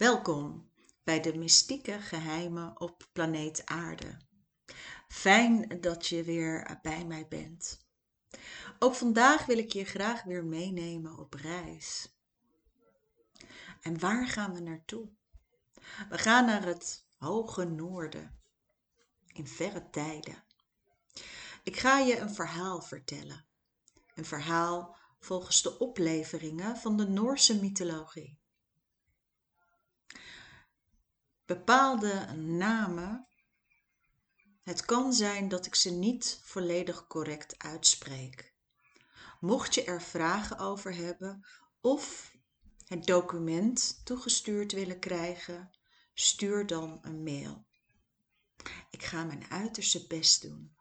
Welkom bij de mystieke geheimen op planeet Aarde. Fijn dat je weer bij mij bent. Ook vandaag wil ik je graag weer meenemen op reis. En waar gaan we naartoe? We gaan naar het hoge noorden, in verre tijden. Ik ga je een verhaal vertellen. Een verhaal volgens de opleveringen van de Noorse mythologie. Bepaalde namen, het kan zijn dat ik ze niet volledig correct uitspreek. Mocht je er vragen over hebben of het document toegestuurd willen krijgen, stuur dan een mail. Ik ga mijn uiterste best doen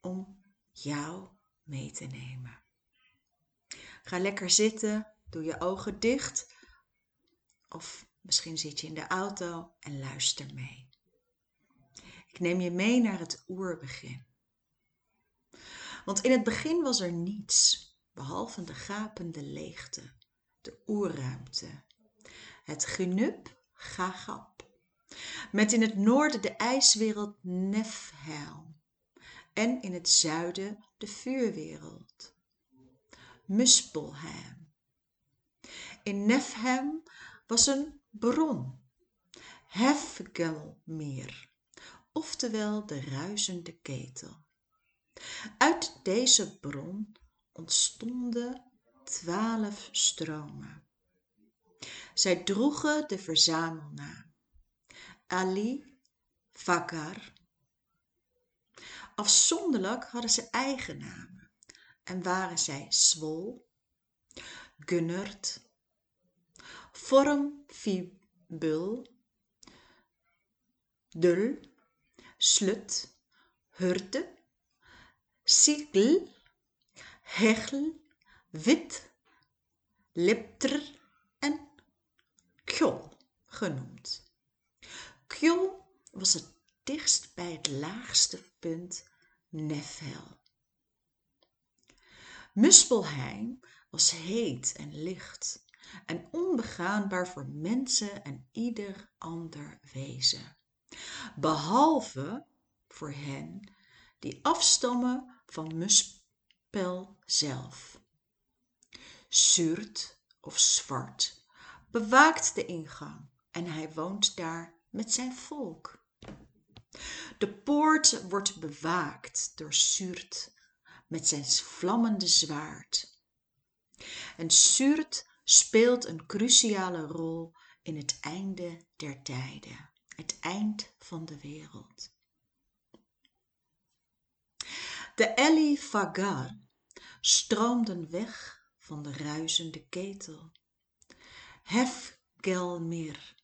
om jou mee te nemen. Ga lekker zitten, doe je ogen dicht of misschien zit je in de auto en luister mee. Ik neem je mee naar het oerbegin. Want in het begin was er niets, behalve de gapende leegte, de oerruimte, het genup Gagap, met in het noorden de ijswereld Nefhelm en in het zuiden de vuurwereld, Muspelheim. In Nefhelm was een bron, Hefgelmeer, oftewel de ruisende ketel. Uit deze bron ontstonden twaalf stromen. Zij droegen de verzamelnaam Ali Vakar. Afzonderlijk hadden ze eigen namen en waren zij Swol, Gunnert, Vorm Fibul, Dul, Slut, Hurte, Sigl, Hegel, Wit, Lipter. En Kjol genoemd. Kjol was het dichtst bij het laagste punt Nefhel. Muspelheim was heet en licht en onbegaanbaar voor mensen en ieder ander wezen, behalve voor hen die afstammen van Muspel zelf. Zuurt of Zwart bewaakt de ingang en hij woont daar met zijn volk. De poort wordt bewaakt door Zuurt met zijn vlammende zwaard. En Zuurt speelt een cruciale rol in het einde der tijden, het eind van de wereld. De Eli Fagar stroomden weg van de ruisende ketel. Hefgelmir.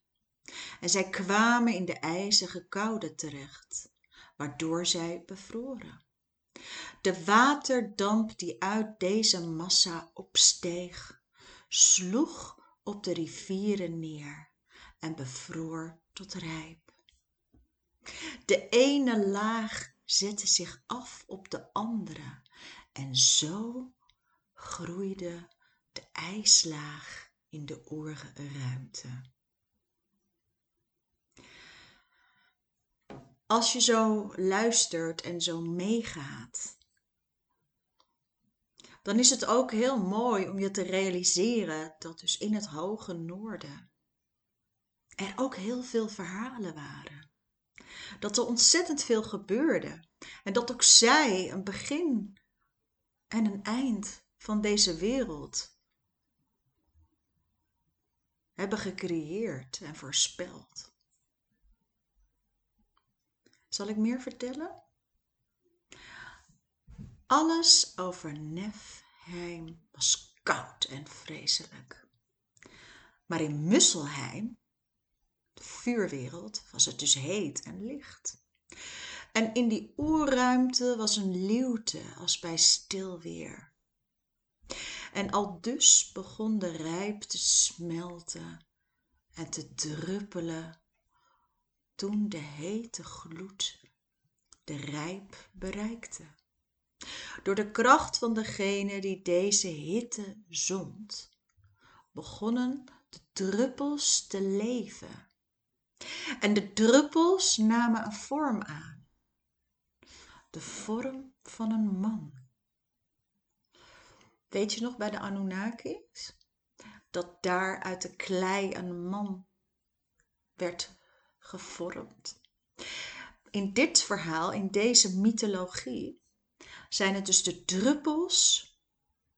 En zij kwamen in de ijzige koude terecht, waardoor zij bevroren. De waterdamp die uit deze massa opsteeg, sloeg op de rivieren neer en bevroor tot rijp. De ene laag zette zich af op de andere en zo groeide de ijslaag in de oerruimte. Als je zo luistert en zo meegaat, dan is het ook heel mooi om je te realiseren dat dus in het hoge noorden er ook heel veel verhalen waren. Dat er ontzettend veel gebeurde en dat ook zij een begin en een eind van deze wereld hebben gecreëerd en voorspeld. Zal ik meer vertellen? Alles over Nefheim was koud en vreselijk. Maar in Musselheim, de vuurwereld, was het dus heet en licht. En in die oerruimte was een luwte als bij stil weer. En al dus begon de rijp te smelten en te druppelen toen de hete gloed de rijp bereikte. Door de kracht van degene die deze hitte zond, begonnen de druppels te leven. En de druppels namen een vorm aan. De vorm van een man. Weet je nog bij de Anunnakis? Dat daar uit de klei een man werd gevormd. In dit verhaal, in deze mythologie, zijn het dus de druppels,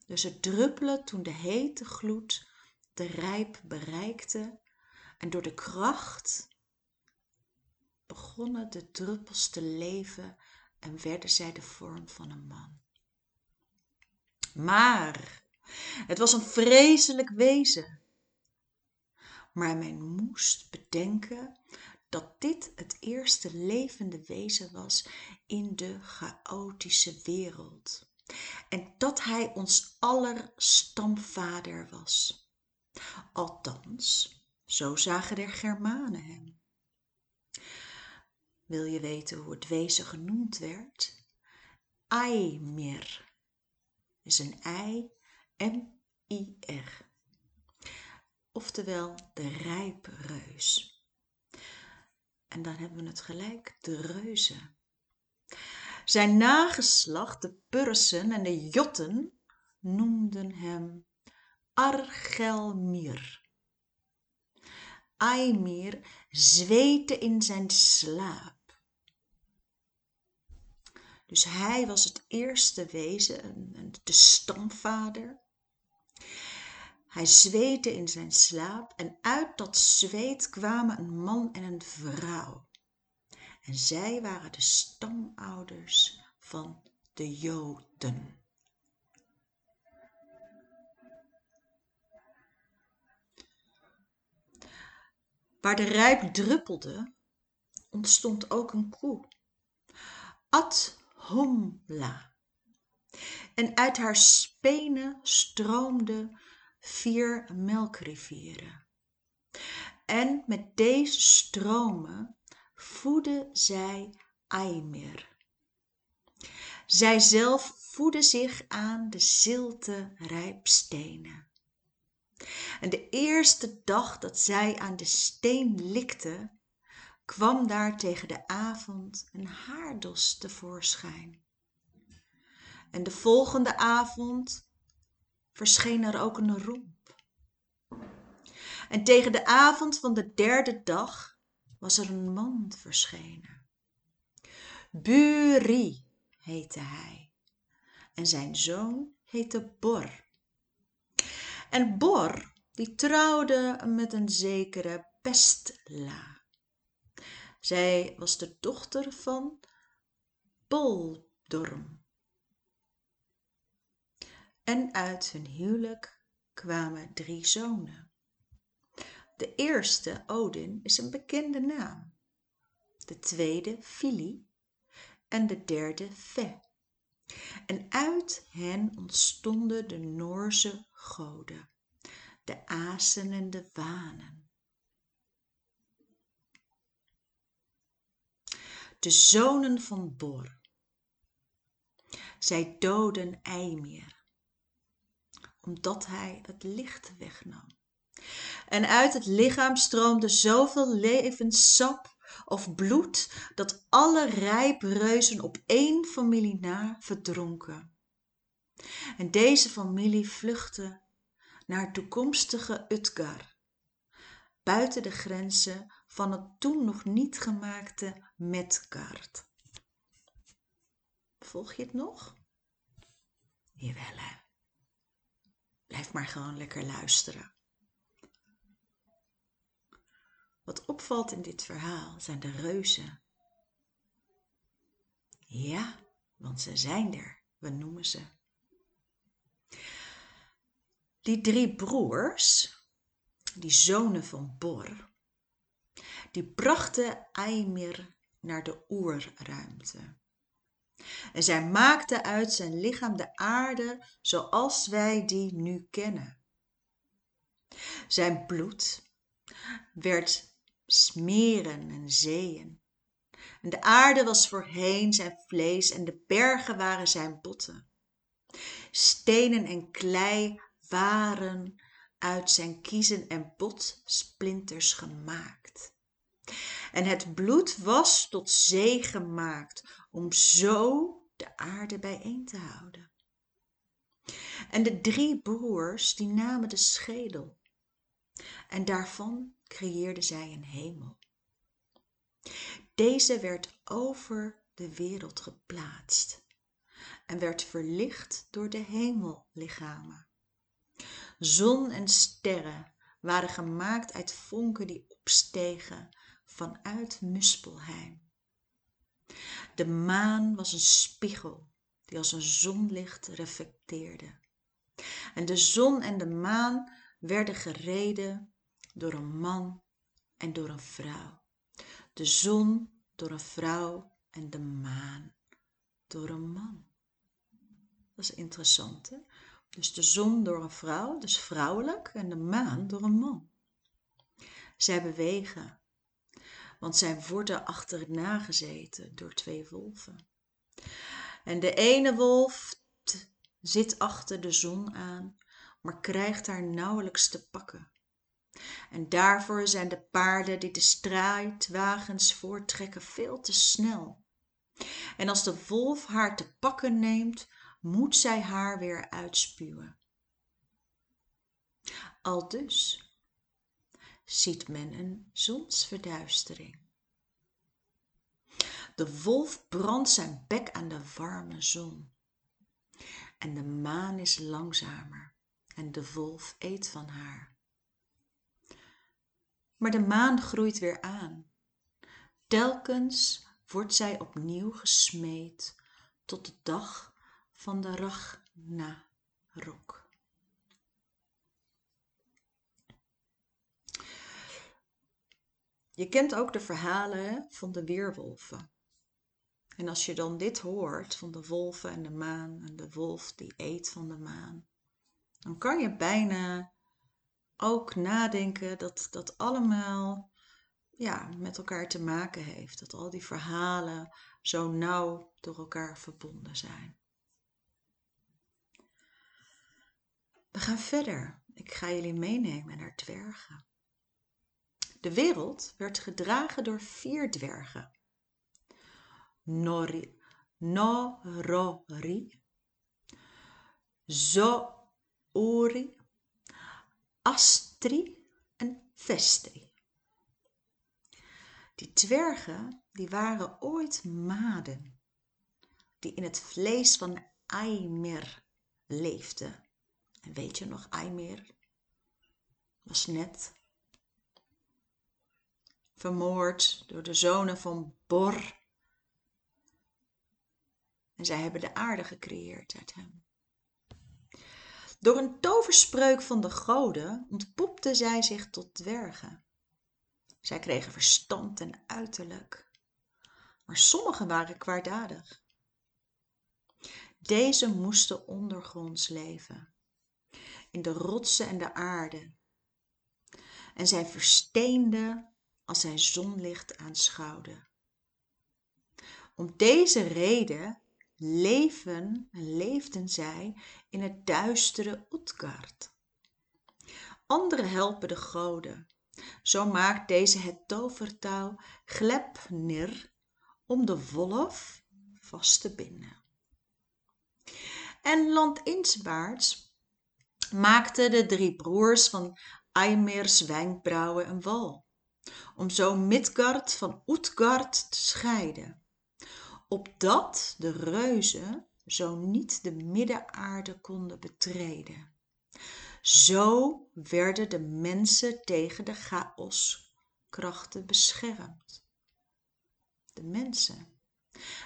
dus het druppelen toen de hete gloed de rijp bereikte en door de kracht begonnen de druppels te leven en werden zij de vorm van een man. Maar het was een vreselijk wezen. Maar men moest bedenken dat dit het eerste levende wezen was in de chaotische wereld. En dat hij ons aller stamvader was. Althans, zo zagen de Germanen hem. Wil je weten hoe het wezen genoemd werd? Aimir is een I, M-I-R. Oftewel de rijpreus. En dan hebben we het gelijk, de reuzen. Zijn nageslacht, de Pursen en de Jotten, noemden hem Argelmir. Aimir zweette in zijn slaap. Dus hij was het eerste wezen, de stamvader. Hij zweette in zijn slaap en uit dat zweet kwamen een man en een vrouw. En zij waren de stamouders van de Joden. Waar de rijp druppelde, ontstond ook een koe. Adhumla. En uit haar spenen stroomden vier melkrivieren. En met deze stromen voedde zij Aimir. Zij zelf voedde zich aan de zilte rijpstenen. En de eerste dag dat zij aan de steen likte, kwam daar tegen de avond een haardos tevoorschijn. En de volgende avond verscheen er ook een romp. En tegen de avond van de derde dag was er een man verschenen. Buri heette hij en zijn zoon heette Bor. En Bor, die trouwde met een zekere Pestla. Zij was de dochter van Boldorm. En uit hun huwelijk kwamen drie zonen. De eerste, Odin, is een bekende naam. De tweede, Fili. En de derde, Fe. En uit hen ontstonden de Noorse goden, de asen en de wanen. De zonen van Bor. Zij doden Eimir, omdat hij het licht wegnam. En uit het lichaam stroomde zoveel levenssap of bloed dat alle rijpreuzen op één familie na verdronken. En deze familie vluchtte naar toekomstige Utgar, buiten de grenzen van het toen nog niet gemaakte Metkaart. Volg je het nog? Jawel hè. Blijf maar gewoon lekker luisteren. Wat opvalt in dit verhaal zijn de reuzen. Ja, want ze zijn er, we noemen ze. Die drie broers, die zonen van Bor, die brachten Aimir naar de oerruimte. En zij maakten uit zijn lichaam de aarde zoals wij die nu kennen. Zijn bloed werd smeren en zeeën. En de aarde was voorheen zijn vlees en de bergen waren zijn botten. Stenen en klei waren uit zijn kiezen en botsplinters gemaakt. En het bloed was tot zee gemaakt om zo de aarde bijeen te houden. En de drie broers die namen de schedel en daarvan creëerden zij een hemel. Deze werd over de wereld geplaatst en werd verlicht door de hemellichamen. Zon en sterren waren gemaakt uit vonken die opstegen vanuit Muspelheim. De maan was een spiegel die als een zonlicht reflecteerde. En de zon en de maan werden gereden door een man en door een vrouw. De zon door een vrouw en de maan door een man. Dat is interessant, hè? Dus de zon door een vrouw, dus vrouwelijk, en de maan door een man. Zij bewegen, want zij worden achterna gezeten door twee wolven. En de ene wolf zit achter de zon aan, maar krijgt haar nauwelijks te pakken. En daarvoor zijn de paarden die de strijdwagens voortrekken veel te snel. En als de wolf haar te pakken neemt, moet zij haar weer uitspuwen. Aldus ziet men een zonsverduistering. De wolf brandt zijn bek aan de warme zon. En de maan is langzamer en de wolf eet van haar. Maar de maan groeit weer aan. Telkens wordt zij opnieuw gesmeed tot de dag van de Ragnarok. Je kent ook de verhalen van de weerwolven. En als je dan dit hoort van de wolven en de maan en de wolf die eet van de maan, dan kan je bijna ook nadenken dat dat allemaal ja, met elkaar te maken heeft. Dat al die verhalen zo nauw door elkaar verbonden zijn. We gaan verder. Ik ga jullie meenemen naar dwergen. De wereld werd gedragen door vier dwergen. Nori, Norori, Zoori, Astri en Vestri. Die dwergen die waren ooit maden die in het vlees van Aimer leefden. En weet je nog, Aimer was net vermoord door de zonen van Bor. En zij hebben de aarde gecreëerd uit hem. Door een toverspreuk van de goden ontpopten zij zich tot dwergen. Zij kregen verstand en uiterlijk, maar sommigen waren kwaadaardig. Deze moesten ondergronds leven, in de rotsen en de aarde. En zij versteenden als zij zonlicht aanschouwden. Om deze reden leven en leefden zij in het duistere Utgard. Anderen helpen de goden. Zo maakt deze het tovertouw Glepnir om de wolf vast te binden. En landinswaarts maakten de drie broers van Aimirs wenkbrauwen een wal, om zo Midgard van Utgard te scheiden opdat de reuzen zo niet de middenaarde konden betreden. Zo werden de mensen tegen de chaoskrachten beschermd. De mensen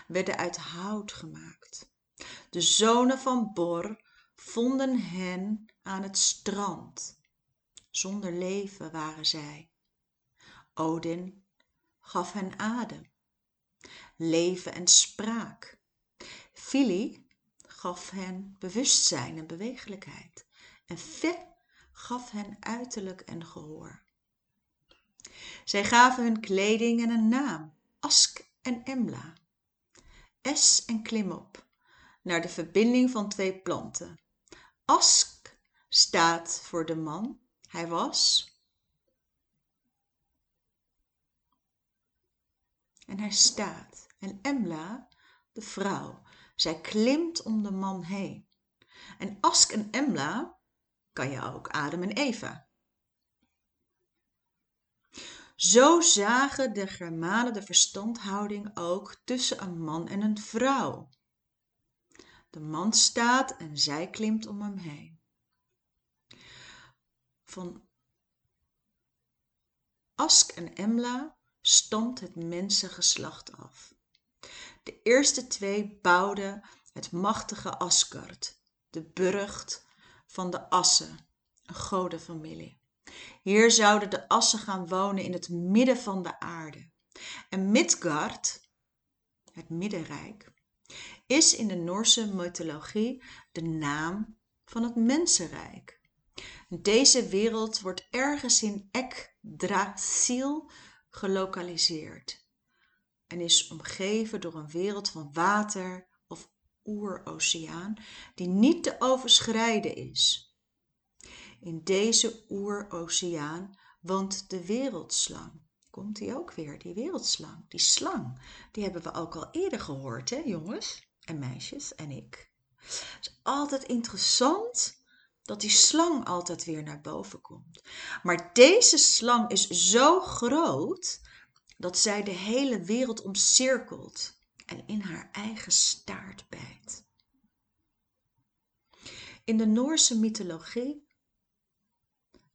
werden uit hout gemaakt. De zonen van Bor vonden hen aan het strand. Zonder leven waren zij. Odin gaf hen adem leven en spraak. Fili gaf hen bewustzijn en bewegelijkheid. En Fe gaf hen uiterlijk en gehoor. Zij gaven hun kleding en een naam, Ask en Emla. Es en klimop, naar de verbinding van twee planten. Ask staat voor de man Hij was. En hij staat. En Emla, de vrouw, zij klimt om de man heen. En Ask en Emla kan je ook Adam en Eva. Zo zagen de Germanen de verstandhouding ook tussen een man en een vrouw. De man staat en zij klimt om hem heen. Van Ask en Emla stamt het mensengeslacht af. De eerste twee bouwden het machtige Asgard, de burcht van de Assen, een godenfamilie. Hier zouden de Assen gaan wonen in het midden van de aarde. En Midgard, het Middenrijk, is in de Noorse mythologie de naam van het mensenrijk. Deze wereld wordt ergens in Yggdrasil gelokaliseerd en is omgeven door een wereld van water of oeroceaan die niet te overschrijden is. In deze oeroceaan woont de wereldslang. Komt die ook weer, die wereldslang, die slang. Die hebben we ook al eerder gehoord, hè jongens en meisjes en ik. Het is altijd interessant dat die slang altijd weer naar boven komt. Maar deze slang is zo groot dat zij de hele wereld omcirkelt en in haar eigen staart bijt. In de Noorse mythologie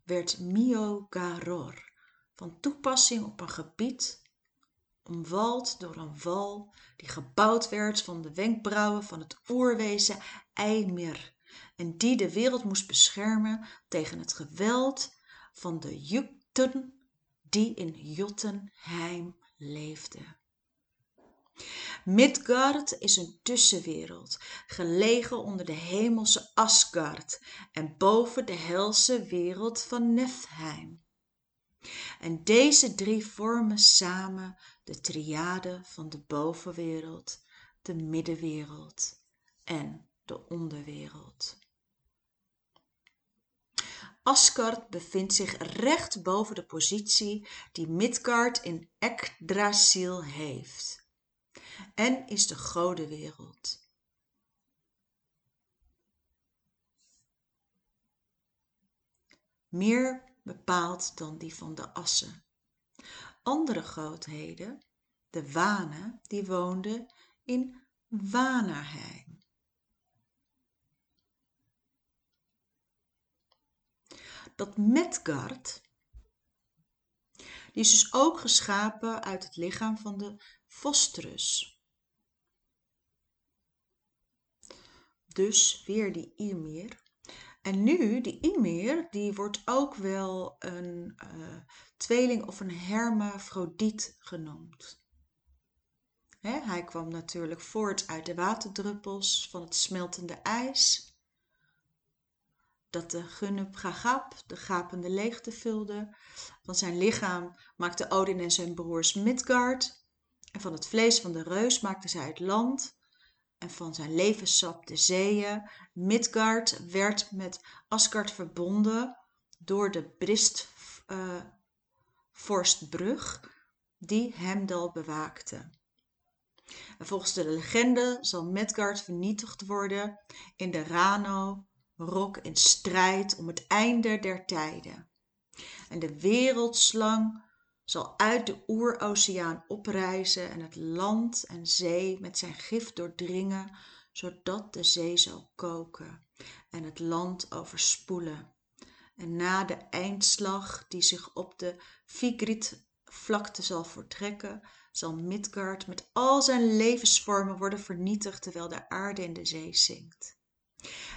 werd Miogaror van toepassing op een gebied omwald door een wal die gebouwd werd van de wenkbrauwen van het oerwezen Eimir en die de wereld moest beschermen tegen het geweld van de Jukten die in Jotunheim leefden. Midgard is een tussenwereld, gelegen onder de hemelse Asgard en boven de helse wereld van Nefheim. En deze drie vormen samen de triade van de bovenwereld, de middenwereld en de onderwereld. Asgard bevindt zich recht boven de positie die Midgard in Yggdrasil heeft en is de godenwereld. Meer bepaald dan die van de assen. Andere grootheden, de Wanen, die woonden in Wanaheim. Dat Metgard, die is dus ook geschapen uit het lichaam van de Vostrus. Dus weer die Ymir. En nu, die Ymir, die wordt ook wel een uh, tweeling of een hermafrodiet genoemd. Hij kwam natuurlijk voort uit de waterdruppels van het smeltende ijs. Dat de Gunnub Gagap, de gapende leegte vulde. Van zijn lichaam maakte Odin en zijn broers Midgard. En van het vlees van de reus maakten zij het land en van zijn levenssap de zeeën. Midgard werd met Asgard verbonden door de Bristvorstbrug uh, die Hemdal bewaakte. En volgens de legende zal Midgard vernietigd worden in de Rano, rok in strijd om het einde der tijden. En de wereldslang zal uit de oeroceaan oprijzen en het land en zee met zijn gif doordringen, zodat de zee zal koken en het land overspoelen. En na de eindslag die zich op de Vigrid-vlakte zal voortrekken, zal Midgard met al zijn levensvormen worden vernietigd terwijl de aarde in de zee zinkt.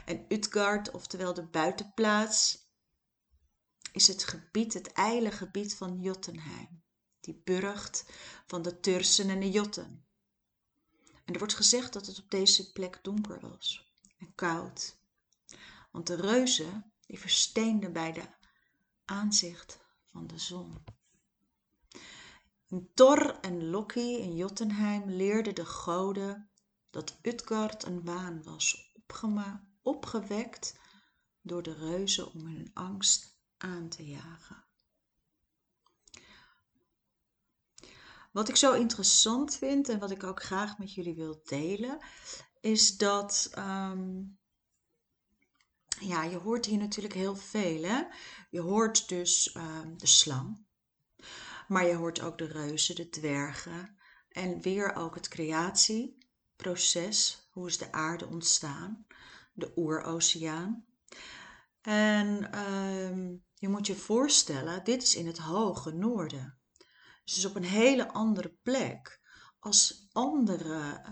En Utgard, oftewel de buitenplaats, is het gebied, het ijle gebied van Jotunheim, die burcht van de Tursen en de Jotten. En er wordt gezegd dat het op deze plek donker was en koud, want de reuzen die versteenden bij de aanzicht van de zon. Thor en Loki in Jotunheim leerden de goden dat Utgard een waan was, opgewekt door de reuzen om hun angst aan te jagen. Wat ik zo interessant vind en wat ik ook graag met jullie wil delen, is dat ehm, ja, je hoort hier natuurlijk heel veel. Hè? Je hoort dus ehm, de slang, maar je hoort ook de reuzen, de dwergen en weer ook het creatieproces. Hoe is de aarde ontstaan? De oeroceaan. En ehm, je moet je voorstellen, dit is in het hoge noorden. Dus op een hele andere plek als andere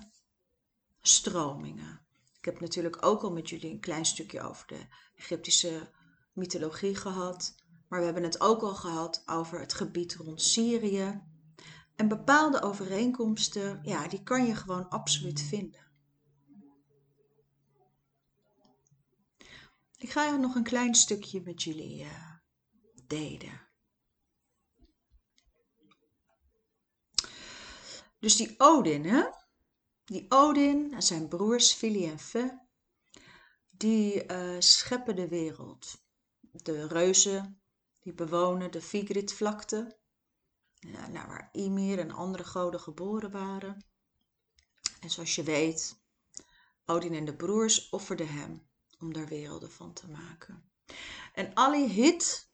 stromingen. Ik heb natuurlijk ook al met jullie een klein stukje over de Egyptische mythologie gehad. Maar we hebben het ook al gehad over het gebied rond Syrië. En bepaalde overeenkomsten, ja, die kan je gewoon absoluut vinden. Ik ga nog een klein stukje met jullie uh, delen. Dus die Odin, hè? Die Odin en zijn broers Fili en Fe, die uh, scheppen de wereld. De reuzen, die bewonen de Vigrid-vlakte, nou, waar Ymir en andere goden geboren waren. En zoals je weet, Odin en de broers offerden hem om daar werelden van te maken. En Ali hit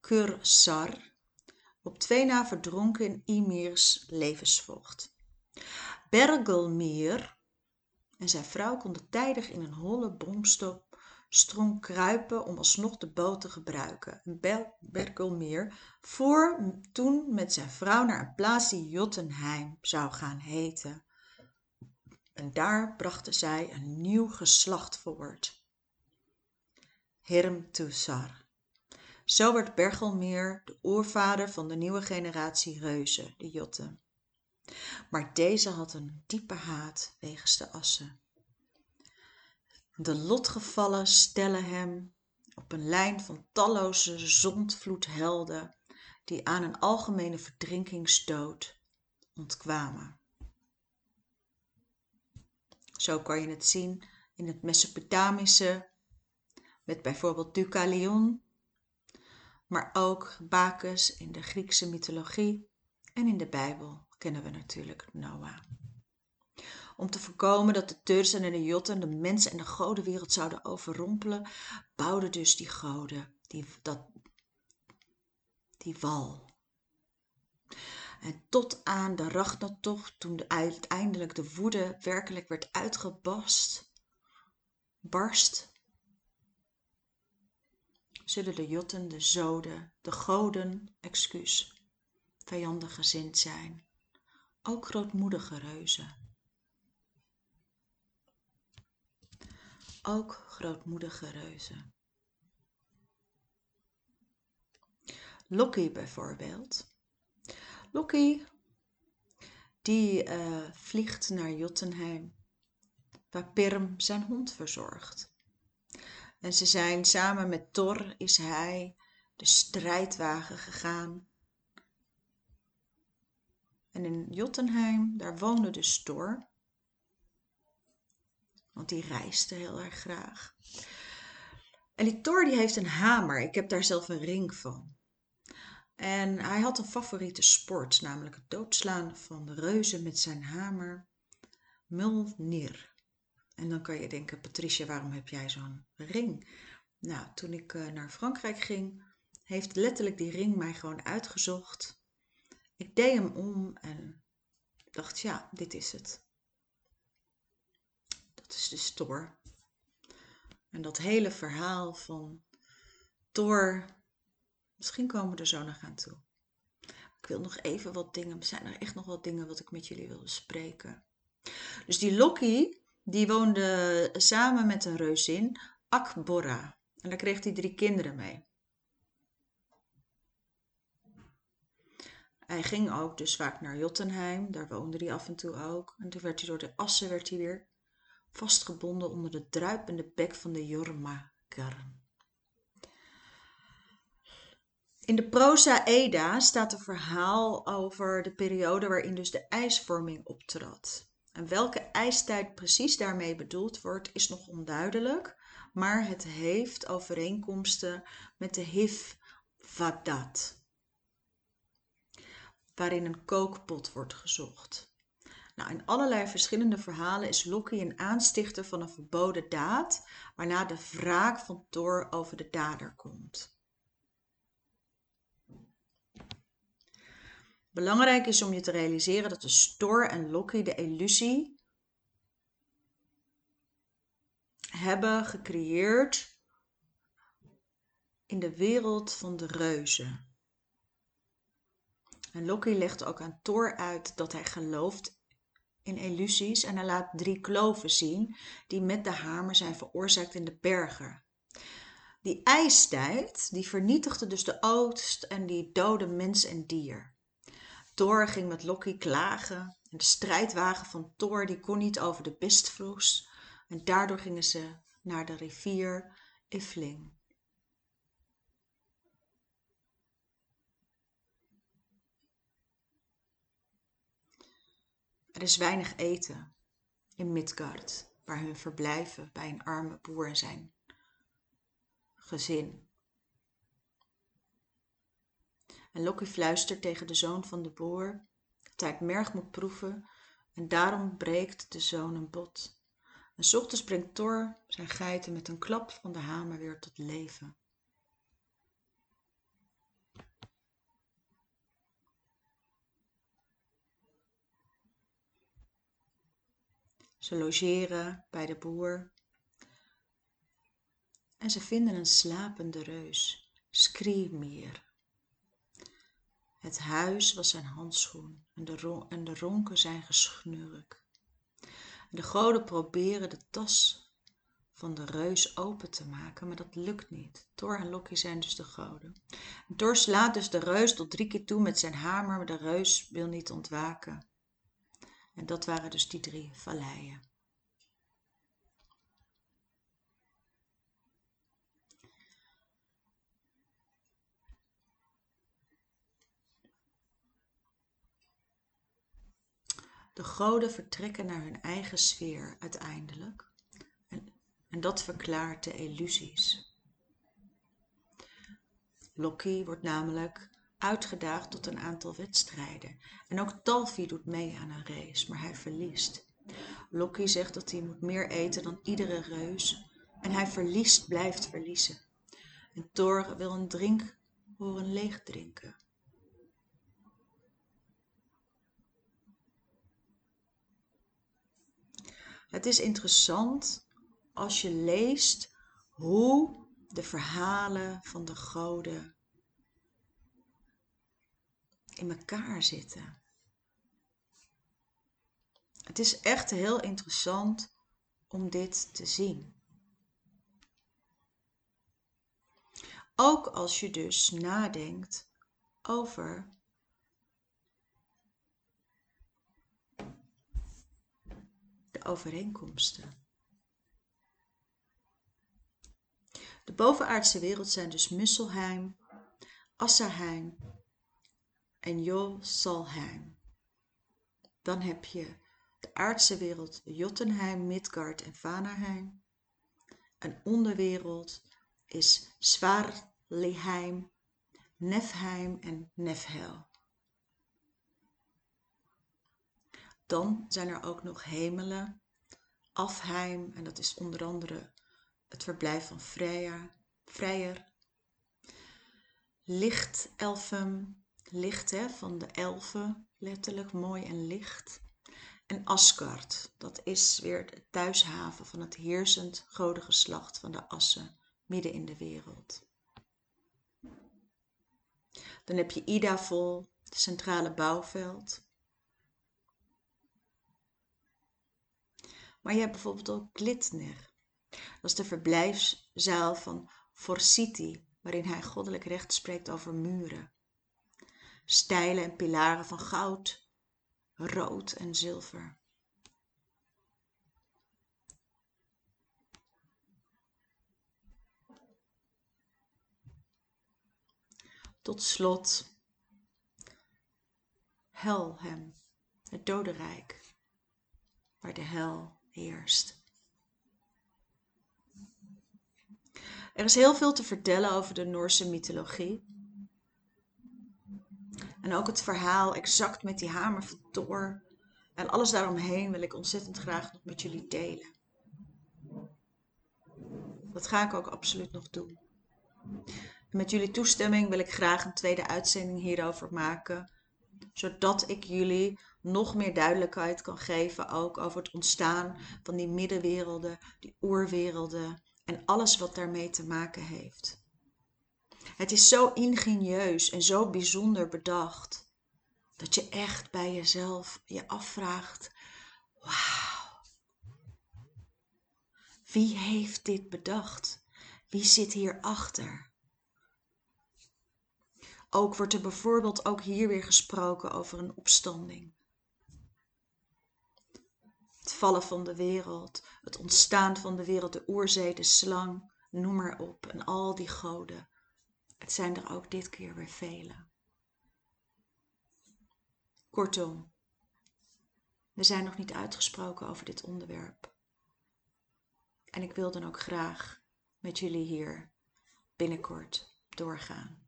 Kursar, op twee na verdronken in Ymirs levensvocht. Bergelmeer en zijn vrouw konden tijdig in een holle bromstop kruipen om alsnog de boot te gebruiken. Bergelmeer voer toen met zijn vrouw naar een plaats die Jotunheim zou gaan heten. En daar brachten zij een nieuw geslacht voort. Hirmtusar. Zo werd Bergelmeer de oervader van de nieuwe generatie reuzen, de Jotten. Maar deze had een diepe haat wegens de assen. De lotgevallen stellen hem op een lijn van talloze zondvloedhelden die aan een algemene verdrinkingsdood ontkwamen. Zo kan je het zien in het Mesopotamische met bijvoorbeeld Deucalion maar ook Bacchus in de Griekse mythologie en in de Bijbel kennen we natuurlijk Noah. Om te voorkomen dat de Turzen en de Jotten de mensen en de godenwereld zouden overrompelen, bouwden dus die goden die, dat, die wal. En tot aan de Ragnartocht, toen de, uiteindelijk de woede werkelijk werd uitgebast, barst, zullen de jotten, de zoden, de goden, excuus, vijandig gezind zijn. Ook grootmoedige reuzen. Ook grootmoedige reuzen. Loki bijvoorbeeld. Loki, die uh, vliegt naar Jotunheim, waar Pirm zijn hond verzorgt. En ze zijn samen met Thor is hij de strijdwagen gegaan. En in Jotunheim, daar woonde dus Thor. Want die reisde heel erg graag. En die Thor die heeft een hamer. Ik heb daar zelf een ring van. En hij had een favoriete sport, namelijk het doodslaan van de reuzen met zijn hamer. Mjolnir. En dan kan je denken, Patricia, waarom heb jij zo'n ring? Nou, toen ik eh, naar Frankrijk ging, heeft letterlijk die ring mij gewoon uitgezocht. Ik deed hem om en dacht, ja, dit is het. Dat is de Thor. En dat hele verhaal van Thor, misschien komen we er zo nog aan toe. Ik wil nog even wat dingen, er zijn er echt nog wat dingen wat ik met jullie wil bespreken. Dus die Loki, die woonde samen met een reuzin, Akbora. En daar kreeg hij drie kinderen mee. Hij ging ook dus vaak naar Jotunheim, daar woonde hij af en toe ook. En toen werd hij door de assen werd hij weer vastgebonden onder de druipende bek van de Jormaker. In de prosa Eda staat een verhaal over de periode waarin dus de ijsvorming optrad. En welke ijstijd precies daarmee bedoeld wordt, is nog onduidelijk. maar het heeft overeenkomsten met de Hif Vadat, waarin een kookpot wordt gezocht. Nou, in allerlei verschillende verhalen is Loki een aanstichter van een verboden daad, waarna de wraak van Thor over de dader komt. Belangrijk is om je te realiseren dat de Thor en Loki de illusie hebben gecreëerd in de wereld van de reuzen. En Loki legt ook aan Thor uit dat hij gelooft in illusies en hij laat drie kloven zien die met de hamer zijn veroorzaakt in de bergen. Die ijstijd die vernietigde dus de oogst en die dode mens en dier. Thor ging met Loki klagen en de strijdwagen van Thor die kon niet over de bistvloes en daardoor gingen ze naar de rivier Ifling. Er is weinig eten in Midgard, waar hun verblijven bij een arme boer en zijn gezin. En Loki fluistert tegen de zoon van de boer dat hij het merg moet proeven en daarom breekt de zoon een bot. En s ochtends brengt Thor zijn geiten met een klap van de hamer weer tot leven. Ze logeren bij de boer en ze vinden een slapende reus, Skrimir. Het huis was zijn handschoen en de, en de ronken zijn geschnurk. De goden proberen de tas van de reus open te maken, maar dat lukt niet. Thor en Loki zijn dus de goden. Thor slaat dus de reus tot drie keer toe met zijn hamer, maar de reus wil niet ontwaken. En dat waren dus die drie valleien. De goden vertrekken naar hun eigen sfeer uiteindelijk. En, en dat verklaart de illusies. Loki wordt namelijk uitgedaagd tot een aantal wedstrijden. En ook Talfi doet mee aan een race, maar hij verliest. Loki zegt dat hij moet meer eten dan iedere reus. En hij verliest, blijft verliezen. En Thor wil een drink horen leeg drinken. Het is interessant als je leest hoe de verhalen van de goden in elkaar zitten. Het is echt heel interessant om dit te zien. Ook als je dus nadenkt over de overeenkomsten. De bovenaardse wereld zijn dus Musselheim, Assaheim en Josalheim. Dan heb je de aardse wereld Jotunheim, Midgard en Vanaheim. Een onderwereld is Svarliheim, Nefheim en Nefhel. Dan zijn er ook nog hemelen, Afheim, en dat is onder andere het verblijf van Freya, Vrijer. Lichtelfen, licht van de elfen, letterlijk mooi en licht. En Asgard, dat is weer de thuishaven van het heersend godengeslacht van de Assen, midden in de wereld. Dan heb je Idavol, het centrale bouwveld. Maar je hebt bijvoorbeeld ook Glitner. Dat is de verblijfszaal van Forsiti, waarin hij goddelijk recht spreekt over muren. Stijlen en pilaren van goud, rood en zilver. Tot slot Helhem, het dodenrijk, waar de hel heerst. Er is heel veel te vertellen over de Noorse mythologie. En ook het verhaal exact met die hamer van Thor en alles daaromheen wil ik ontzettend graag nog met jullie delen. Dat ga ik ook absoluut nog doen. En met jullie toestemming wil ik graag een tweede uitzending hierover maken, zodat ik jullie nog meer duidelijkheid kan geven ook over het ontstaan van die middenwerelden, die oerwerelden en alles wat daarmee te maken heeft. Het is zo ingenieus en zo bijzonder bedacht dat je echt bij jezelf je afvraagt: wauw, wie heeft dit bedacht? Wie zit hierachter? Ook wordt er bijvoorbeeld ook hier weer gesproken over een opstanding. Het vallen van de wereld, het ontstaan van de wereld, de oerzee, de slang, noem maar op, en al die goden. Het zijn er ook dit keer weer vele. Kortom, we zijn nog niet uitgesproken over dit onderwerp. En ik wil dan ook graag met jullie hier binnenkort doorgaan.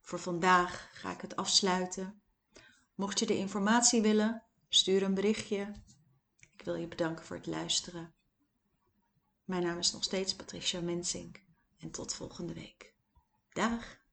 Voor vandaag ga ik het afsluiten. Mocht je de informatie willen, stuur een berichtje. Wil je bedanken voor het luisteren. Mijn naam is nog steeds Patricia Mensink en tot volgende week. Dag!